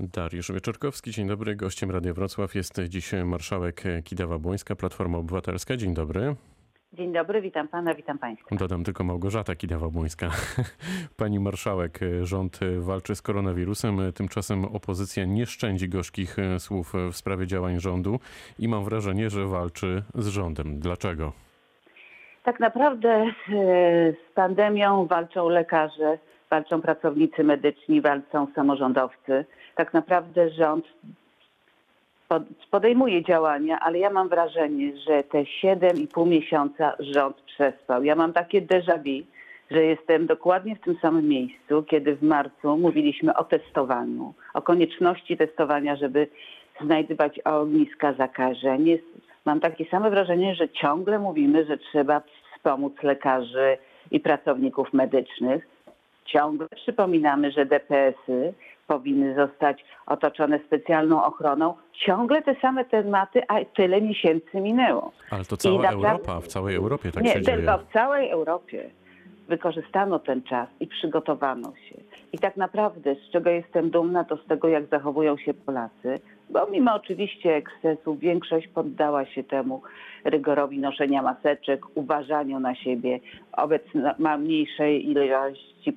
Dariusz Wieczorkowski, dzień dobry. Gościem Radia Wrocław jest dziś marszałek Kidawa-Błońska, Platforma Obywatelska. Dzień dobry. Dzień dobry, witam pana, witam państwa. Dodam tylko Małgorzata Kidawa-Błońska. Pani marszałek, rząd walczy z koronawirusem, tymczasem opozycja nie szczędzi gorzkich słów w sprawie działań rządu i mam wrażenie, że walczy z rządem. Dlaczego? Tak naprawdę e, z pandemią walczą lekarze, walczą pracownicy medyczni, walczą samorządowcy. Tak naprawdę rząd podejmuje działania, ale ja mam wrażenie, że te 7,5 miesiąca rząd przespał. Ja mam takie déjà vu, że jestem dokładnie w tym samym miejscu, kiedy w marcu mówiliśmy o testowaniu, o konieczności testowania, żeby znajdywać ogniska zakażeń. Jest, mam takie same wrażenie, że ciągle mówimy, że trzeba wspomóc lekarzy i pracowników medycznych. Ciągle przypominamy, że DPS-y powinny zostać otoczone specjalną ochroną. Ciągle te same tematy, a tyle miesięcy minęło. Ale to cała naprawdę... Europa, w całej Europie tak Nie, się dzieje. tylko w całej Europie wykorzystano ten czas i przygotowano się. I tak naprawdę, z czego jestem dumna, to z tego, jak zachowują się Polacy, bo mimo oczywiście ekscesu większość poddała się temu rygorowi noszenia maseczek, uważaniu na siebie. Obecnie ma mniejszej ilości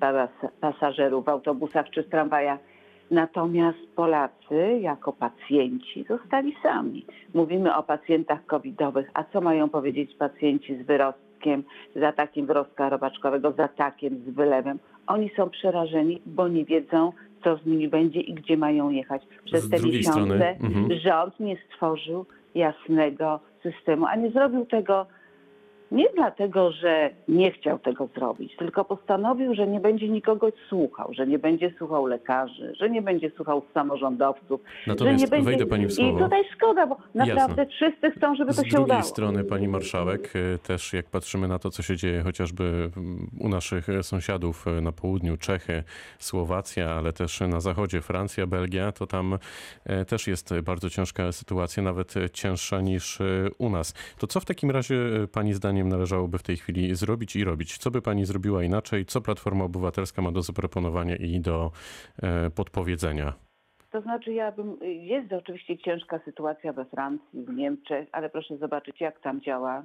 pasażerów w autobusach czy tramwajach. Natomiast Polacy jako pacjenci zostali sami. Mówimy o pacjentach covidowych, a co mają powiedzieć pacjenci z wyrostkiem, z atakiem wyrostka robaczkowego, z atakiem, z wylewem? Oni są przerażeni, bo nie wiedzą, co z nimi będzie i gdzie mają jechać. Przez Z te miesiące strony, mhm. rząd nie stworzył jasnego systemu, a nie zrobił tego nie dlatego, że nie chciał tego zrobić, tylko postanowił, że nie będzie nikogo słuchał, że nie będzie słuchał lekarzy, że nie będzie słuchał samorządowców, Natomiast że nie będzie... wejdę pani w słowo. I tutaj szkoda, bo naprawdę Jasne. wszyscy chcą, żeby to Z się drugiej udało. strony, pani marszałek, e, też jak patrzymy na to, co się dzieje chociażby mm, u naszych e, sąsiadów e, na południu, Czechy, Słowacja, ale też na zachodzie, Francja, Belgia, to tam też jest bardzo ciężka sytuacja, nawet cięższa niż u nas. To co w takim razie pani zdaniem należałoby w tej chwili zrobić i robić? Co by pani zrobiła inaczej? Co Platforma Obywatelska ma do zaproponowania i do e, podpowiedzenia? To znaczy, ja bym, jest oczywiście ciężka sytuacja we Francji, w Niemczech, ale proszę zobaczyć, jak tam działa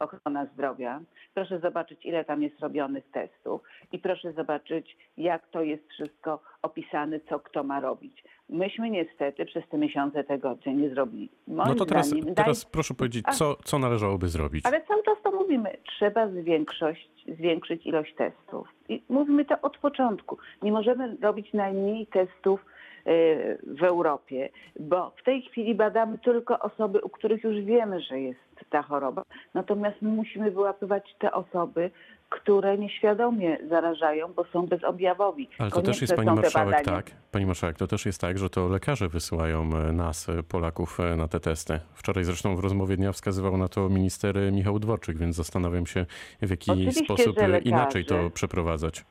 ochrona zdrowia. Proszę zobaczyć, ile tam jest robionych testów i proszę zobaczyć, jak to jest wszystko opisane, co kto ma robić. Myśmy niestety przez te miesiące tego nie zrobili. Moim No to teraz, zdaniem, daj- teraz proszę powiedzieć, co, co należałoby zrobić? Ale cały czas to mówimy. Trzeba zwiększyć, zwiększyć ilość testów. I mówimy to od początku. Nie możemy robić najmniej testów y, w Europie, bo w tej chwili badamy tylko osoby, u których już wiemy, że jest ta choroba. Natomiast my musimy wyłapywać te osoby, które nieświadomie zarażają, bo są bezobjawowi. Ale to też jest, pani marszałek, tak. Pani marszałek, to też jest tak, że to lekarze wysyłają e, nas, e, Polaków, e, na te testy. Wczoraj zresztą w rozmowie dnia wskazywał na to minister Michał Dworczyk, więc zastanawiam się, w jaki Oczywiście, sposób lekarze. inaczej to przeprowadzać.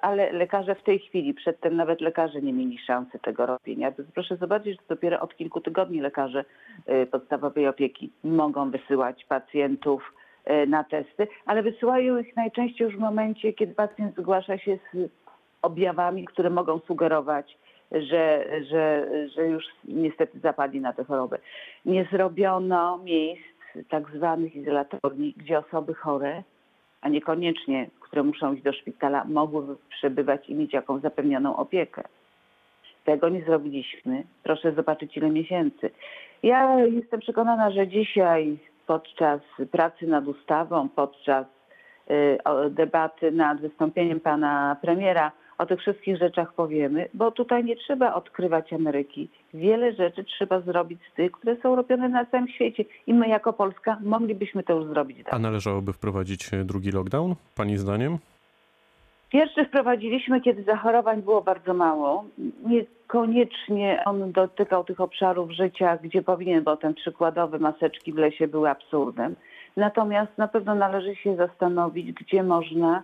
ale lekarze w tej chwili, przedtem nawet lekarze nie mieli szansy tego robienia. Proszę zobaczyć, że dopiero od kilku tygodni lekarze podstawowej opieki mogą wysyłać pacjentów na testy, ale wysyłają ich najczęściej już w momencie, kiedy pacjent zgłasza się z objawami, które mogą sugerować, że, że, że już niestety zapadli na tę chorobę. Nie zrobiono miejsc tak zwanych izolatorni, gdzie osoby chore a niekoniecznie, które muszą iść do szpitala, mogłyby przebywać i mieć jakąś zapewnioną opiekę. Tego nie zrobiliśmy. Proszę zobaczyć, ile miesięcy. Ja jestem przekonana, że dzisiaj podczas pracy nad ustawą, podczas y, debaty nad wystąpieniem pana premiera o tych wszystkich rzeczach powiemy, bo tutaj nie trzeba odkrywać Ameryki. Wiele rzeczy trzeba zrobić z tych, które są robione na całym świecie. I my jako Polska moglibyśmy to już zrobić. A należałoby wprowadzić e, drugi lockdown, pani zdaniem? Pierwszy wprowadziliśmy, kiedy zachorowań było bardzo mało. Niekoniecznie on dotykał tych obszarów życia, gdzie powinien, bo ten przykładowy maseczki w lesie były absurdem. Natomiast na pewno należy się zastanowić, gdzie można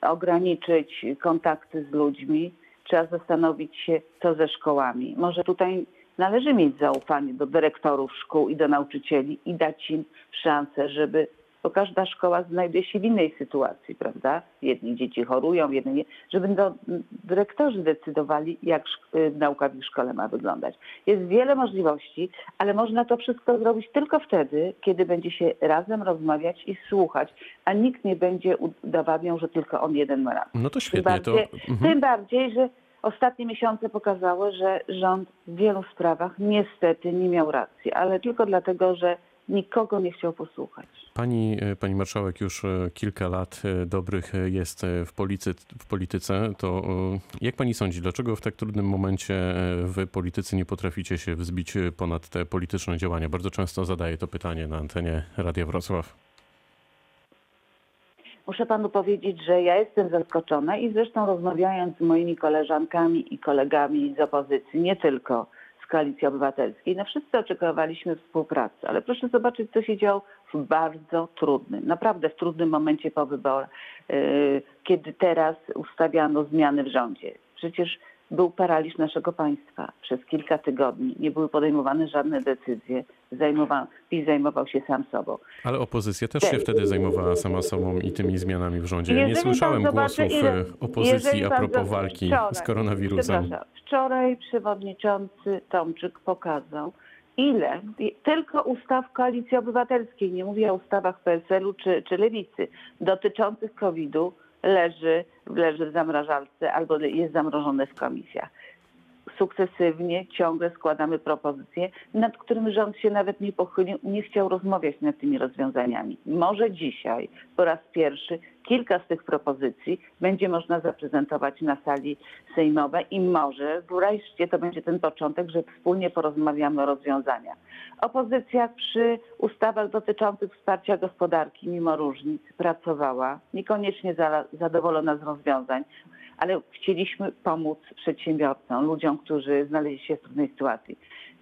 ograniczyć kontakty z ludźmi. Trzeba zastanowić się, co ze szkołami. Może tutaj należy mieć zaufanie do dyrektorów szkół i do nauczycieli i dać im szansę, żeby bo każda szkoła znajduje się w innej sytuacji, prawda? Jedni dzieci chorują, jedni nie. Żeby no, dyrektorzy decydowali, jak y, nauka w ich szkole ma wyglądać. Jest wiele możliwości, ale można to wszystko zrobić tylko wtedy, kiedy będzie się razem rozmawiać i słuchać, a nikt nie będzie udowadniał, że tylko on jeden ma rację. No to Tym świetnie. To, bardziej, mhm. tym bardziej, że ostatnie miesiące pokazały, że rząd w wielu sprawach niestety nie miał racji, ale tylko dlatego, że nikogo nie chciał posłuchać. Pani, e, pani marszałek już e, kilka lat e, dobrych jest w, policy, w polityce. To jak pani sądzi, dlaczego w tak trudnym momencie wy politycy nie potraficie się wzbić ponad te polityczne działania? Bardzo często zadaję to pytanie na antenie Radia Wrocław. Muszę panu powiedzieć, że ja jestem zaskoczona i zresztą rozmawiając z moimi koleżankami i kolegami z opozycji, nie tylko Koalicji Obywatelskiej, no wszyscy oczekiwaliśmy współpracy, ale proszę zobaczyć, co się działo w bardzo trudnym, naprawdę w trudnym momencie po wyborach, yy, kiedy teraz ustawiano zmiany w rządzie. Przecież był paraliż naszego państwa przez kilka tygodni, nie były podejmowane żadne decyzje, zajmował, PiS zajmował się sam sobą. Ale opozycja też się wtedy zajmowała sama sobą i tymi zmianami w rządzie. Ja nie słyszałem zobaczy, głosów ile- e, opozycji a propos walki wczoraj, z koronawirusem. Wczoraj przewodniczący Tomczyk pokazał, ile tylko ustaw Koalicji Obywatelskiej, nie mówię o ustawach PSL-u czy, czy Lewicy, dotyczących COVID-u leży, leży w zamrażalce albo jest zamrożone w komisjach. Sukcesywnie, ciągle składamy propozycje, nad którymi rząd się nawet nie pochylił, nie chciał rozmawiać nad tymi rozwiązaniami. Może dzisiaj po raz pierwszy kilka z tych propozycji będzie można zaprezentować na sali sejmowej i może wreszcie to będzie ten początek, że wspólnie porozmawiamy o rozwiązaniach. Opozycja przy ustawach dotyczących wsparcia gospodarki mimo różnic pracowała, niekoniecznie za, zadowolona z rozwiązań, ale chcieliśmy pomóc przedsiębiorcom, ludziom, którzy znaleźli się w trudnej sytuacji.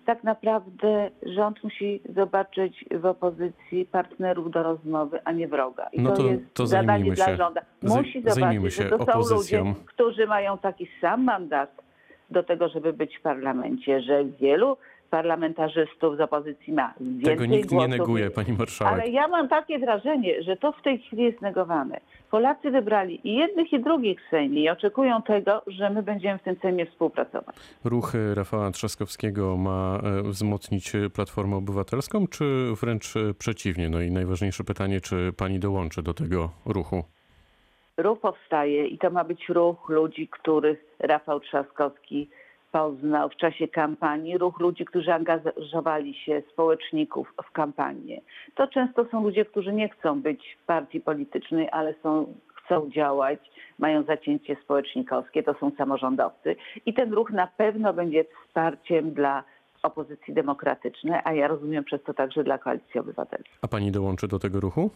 Tak naprawdę rząd musi zobaczyć w opozycji partnerów do rozmowy, a nie wroga. I No to, to- jest to zadanie dla się- rządu. Musi zobaczyć, że to są opozycją. ludzie, którzy mają taki sam mandat do tego, żeby być w parlamencie, że wielu parlamentarzystów z opozycji ma więcej Tego nikt nie głosów neguje, pani marszałek. ale ja mam takie wrażenie, że to w tej chwili jest negowane. Polacy wybrali i jednych, i drugich w Sejmie i oczekują tego, że my będziemy w tym Sejmie współpracować. Ruch Rafała Trzaskowskiego ma e, wzmocnić Platformę Obywatelską, czy wręcz przeciwnie? No i najważniejsze pytanie, czy pani dołączy do tego ruchu? Ruch powstaje i to ma być ruch ludzi, których Rafał Trzaskowski poznał w czasie kampanii, ruch ludzi, którzy angażowali się, społeczników w kampanię. To często są ludzie, którzy nie chcą być w partii politycznej, ale są, chcą działać, mają zacięcie społecznikowskie, to są samorządowcy. I ten ruch na pewno będzie wsparciem dla opozycji demokratycznej, a ja rozumiem przez to także dla Koalicji Obywatelskiej. A pani dołączy do tego ruchu?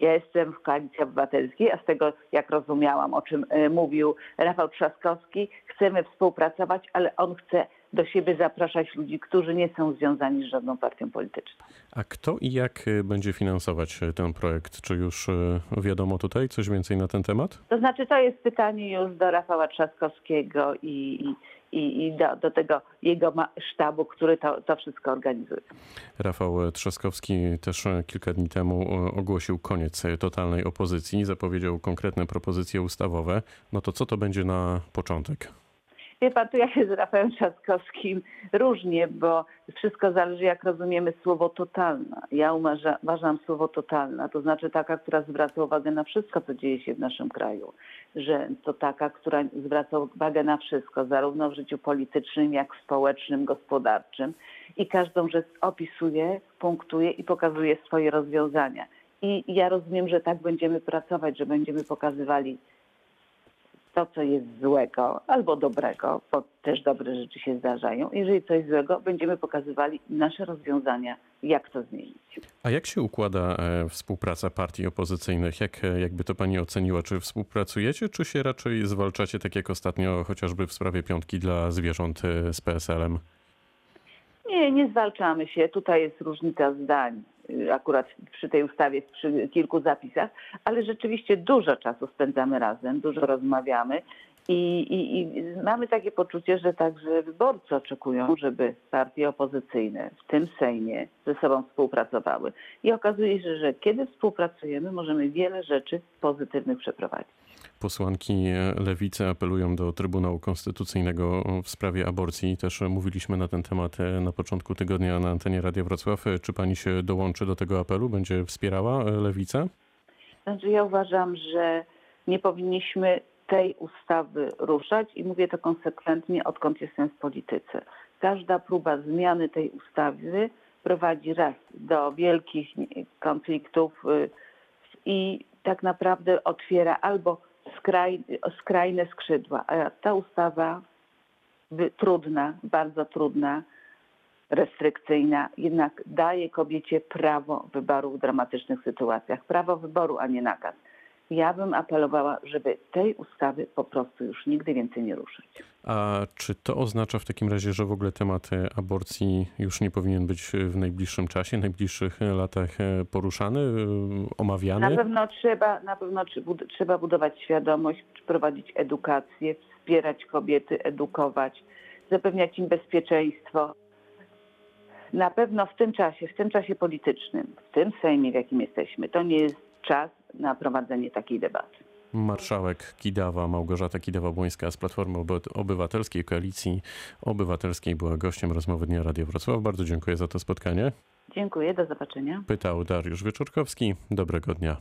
Ja jestem w Koalicji Obywatelskiej, a z tego, jak rozumiałam, o czym e, mówił Rafał Trzaskowski, chcemy współpracować, ale on chce do siebie zapraszać ludzi, którzy nie są związani z żadną partią polityczną. A kto i jak e, będzie finansować e, ten projekt? Czy już e, wiadomo tutaj coś więcej na ten temat? To znaczy, to jest pytanie już do Rafała Trzaskowskiego i, i, i do, do tego jego sztabu, który to, to wszystko organizuje. Rafał Trzaskowski też kilka dni temu ogłosił koniec totalnej opozycji, zapowiedział konkretne propozycje ustawowe. No to co to będzie na początek? Wie pan, tu ja się z Rafałem Trzaskowskim różnie, bo wszystko zależy, jak rozumiemy słowo totalna. Ja uważa, uważam słowo totalna, to znaczy taka, która zwraca uwagę na wszystko, co dzieje się w naszym kraju. Że to taka, która zwraca uwagę na wszystko, zarówno w życiu politycznym, jak społecznym, gospodarczym. I każdą rzecz opisuje, punktuje i pokazuje swoje rozwiązania. I ja rozumiem, że tak będziemy pracować, że będziemy pokazywali to, co jest złego albo dobrego, bo też dobre rzeczy się zdarzają. Jeżeli coś złego, będziemy pokazywali nasze rozwiązania, jak to zmienić. A jak się układa e, współpraca partii opozycyjnych? Jak, e, jakby to pani oceniła? Czy współpracujecie, czy się raczej zwalczacie, tak jak ostatnio chociażby w sprawie piątki dla zwierząt e, z PSL-em? Nie, nie zwalczamy się. Tutaj jest różnica zdań. Y, Akurat przy tej ustawie, przy kilku zapisach, ale rzeczywiście dużo czasu spędzamy razem, dużo rozmawiamy I, i, I mamy takie poczucie, że także wyborcy oczekują, żeby partie opozycyjne w tym Sejmie ze sobą współpracowały. I okazuje się, że kiedy współpracujemy, możemy wiele rzeczy pozytywnych przeprowadzić. Posłanki Lewicy apelują do Trybunału Konstytucyjnego w sprawie aborcji. Też mówiliśmy na ten temat na początku tygodnia na antenie Radia Wrocław. Czy pani się dołączy do tego apelu? Będzie wspierała Lewicę? Znaczy ja uważam, że nie powinniśmy tej ustawy ruszać i mówię to konsekwentnie, odkąd jestem w polityce. Każda próba zmiany tej ustawy prowadzi raz do wielkich konfliktów y, i tak naprawdę otwiera albo skraj, skrajne skrzydła. A ta ustawa by, trudna, bardzo trudna, restrykcyjna, jednak daje kobiecie prawo wyboru w dramatycznych sytuacjach. Prawo wyboru, a nie nakaz. Ja bym apelowała, żeby tej ustawy po prostu już nigdy więcej nie ruszyć. A czy to oznacza w takim razie, że w ogóle temat aborcji już nie powinien być w najbliższym czasie, najbliższych latach poruszany, omawiany? Na pewno trzeba, na pewno trzeba budować świadomość, prowadzić edukację, wspierać kobiety, edukować, zapewniać im bezpieczeństwo. Na pewno w tym czasie, w tym czasie politycznym, w tym Sejmie, w jakim jesteśmy, to nie jest czas na prowadzenie takiej debaty. Marszałek Kidawa, Małgorzata Kidawa-Błońska z Platformy Obywatelskiej, Koalicji Obywatelskiej była gościem rozmowy Dnia Radio Wrocław. Bardzo dziękuję za to spotkanie. Dziękuję, do zobaczenia. Pytał Dariusz Wieczorkowski. Dobrego dnia.